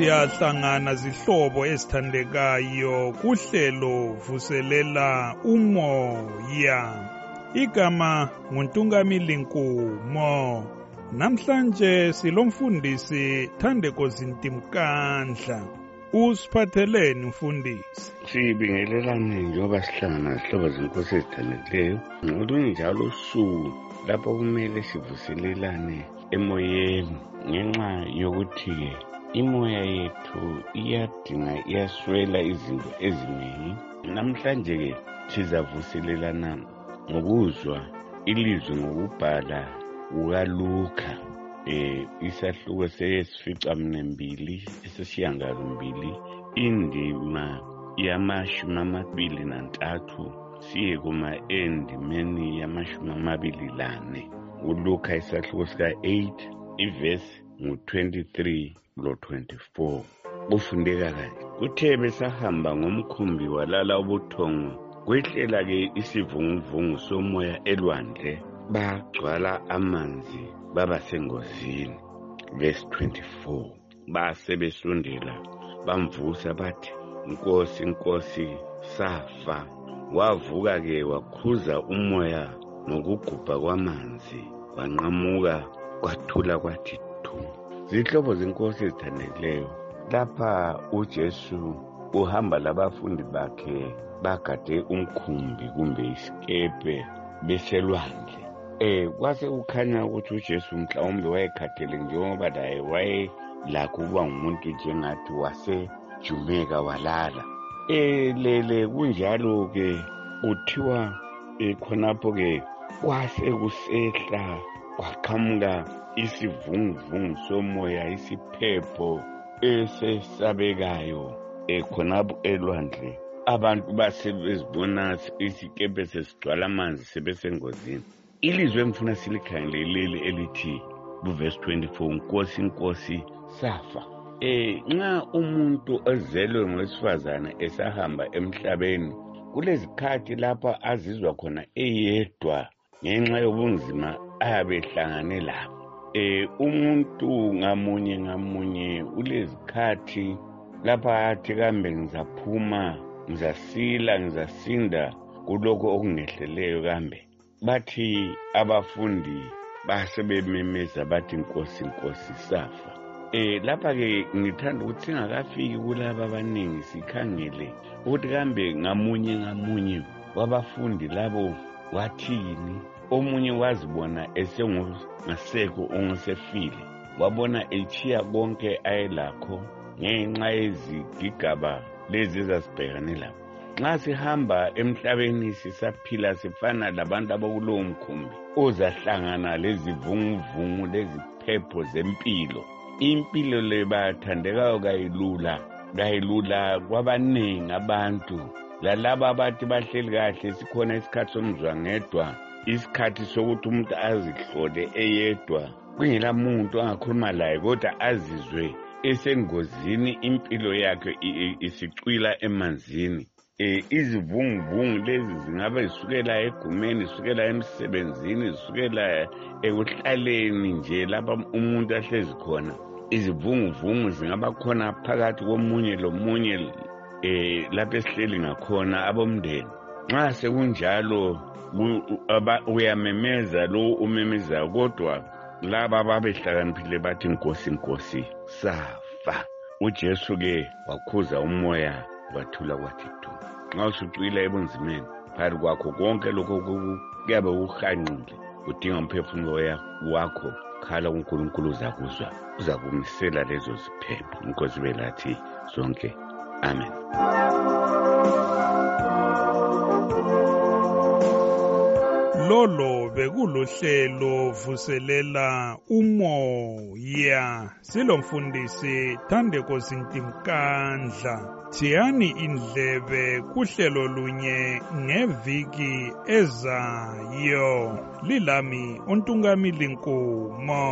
siyahlangana zihlobo ezithandekayo kuhlelo vuselela umoya. Igama nguntungamili nkumo namhlanje silomfundisi thandeko zintimkandla. Usiphatheleni mfundisi. Sibingelelane njengoba sihlangana zihlobo zenkosi ezithandekileyo ngolunye njalo usuku lapho kumele sivuselelane emoyeni ngenxa yokuthi-ke imoya yethu iyadinga iyaswela izinto eziningi. Namhlanje-ke sizavuselelana ngokuzwa ilizwi ngokubhala kukaluka eh isahluko sesificamnembili esesiyangalombili indima yamashumi amabili nantathu siye kuma endimeni yamashumi amabili lane uluka isahluko sika-8 ivesi ngu-23 lo-24 kufundeka kanje kuthe besahamba ngomkhumbi walala ubuthongo kwehlela-ke isivunguvungu somoya elwandle bagcwala amanzi baba sengozini. Verse 24 base besondela bamvusa bathi nkosi nkosi safa. Wavuka-ke wakhuza umoya ngokugubha kwamanzi wanqamuka kwathula kwathi thu. Zihlobo zenkosi ezithandekileyo lapha ujesu uhamba labafundi bakhe bagade umkhumbi kumbe isikepe beselwandle. Eh kwase kukhanya ukuthi ujesu mhlawumbe wayekhathele njengoba laye wayelakho ukuba ngumuntu njengathi wasejumeka walala. Elele kunjalo-ke kuthiwa eh, khonapho-ke kwase kusehla kwaqhamuka isivunguvungu somoya isiphepho esesabekayo eh, khonapho elwandle. Abantu basebezibona isikepe sesigcwala amanzi sebesengozini. Ilizwi engifuna silikhangeleleli elithi kuvesi 24 nkosi nkosi safa. Eh nxa umuntu ozelwe ngowesifazane esahamba emhlabeni kulezikhathi lapha azizwa khona eyedwa ngenxa yobunzima ayabe ehlangane labo eh umuntu ngamunye ngamunye ulezikhathi lapha athi kambe ngizaphuma ngizasila ngizasinda kulokho okungehleleyo kambe. Bathi abafundi basebememeza bathi nkosi nkosi safa. Eh lapha ke ngithanda ukuthi singakafiki kulaba abaningi sikhangele ukuthi kambe ngamunye ngamunye wabafundi labo wathini. Omunye wazibona esengasekho ongesefile wabona echiya konke ayelakho ngenxa yezigigaba lezi ezasibhekane labo nxa sihamba emhlabeni sisaphila sifana labantu abakulowo mkhumbi ozahlangana lezivunguvungu leziphepho zempilo. Impilo le bayathandekayo kayilula kayilula kwabaningi abantu. Lalaba abathi bahleli kahle sikhona isikhathi somzwangedwa isikhathi sokuthi umuntu azihlole eyedwa kungela muntu angakhuluma laye kodwa azizwe esengozini impilo yakhe isicwila emanzini. Eh izivunguvungu lezi zingabe zisukela egumeni zisukela emsebenzini zisukela ekuhlaleni nje lapha umuntu ahlezi khona. Izivunguvungu zingaba khona phakathi komunye lomunye eh lapho esihleli ngakhona abomndeni. Nxa sekunjalo uyamemeza lo umemezayo kodwa laba ababehlakaniphile bathi nkosi nkosi safa. Ujesu-ke wakhuza umoya kwathula kwathi du nxa usucwila ebunzimeni phakathi kwakho konke lokho kuyabe kuhanqile udinga umphefumulo wakho khala unkulunkulu uzakuzwa uzakumisela lezo ziphepho. Inkosi belathi zonke amen. Lolo bekuluhlelo vuselela umoya. Silomfundisi thandeko zintimkandla thiyani indlebe kuhlelo lunye ngeviki ezayo. Lilami untungamili nkumo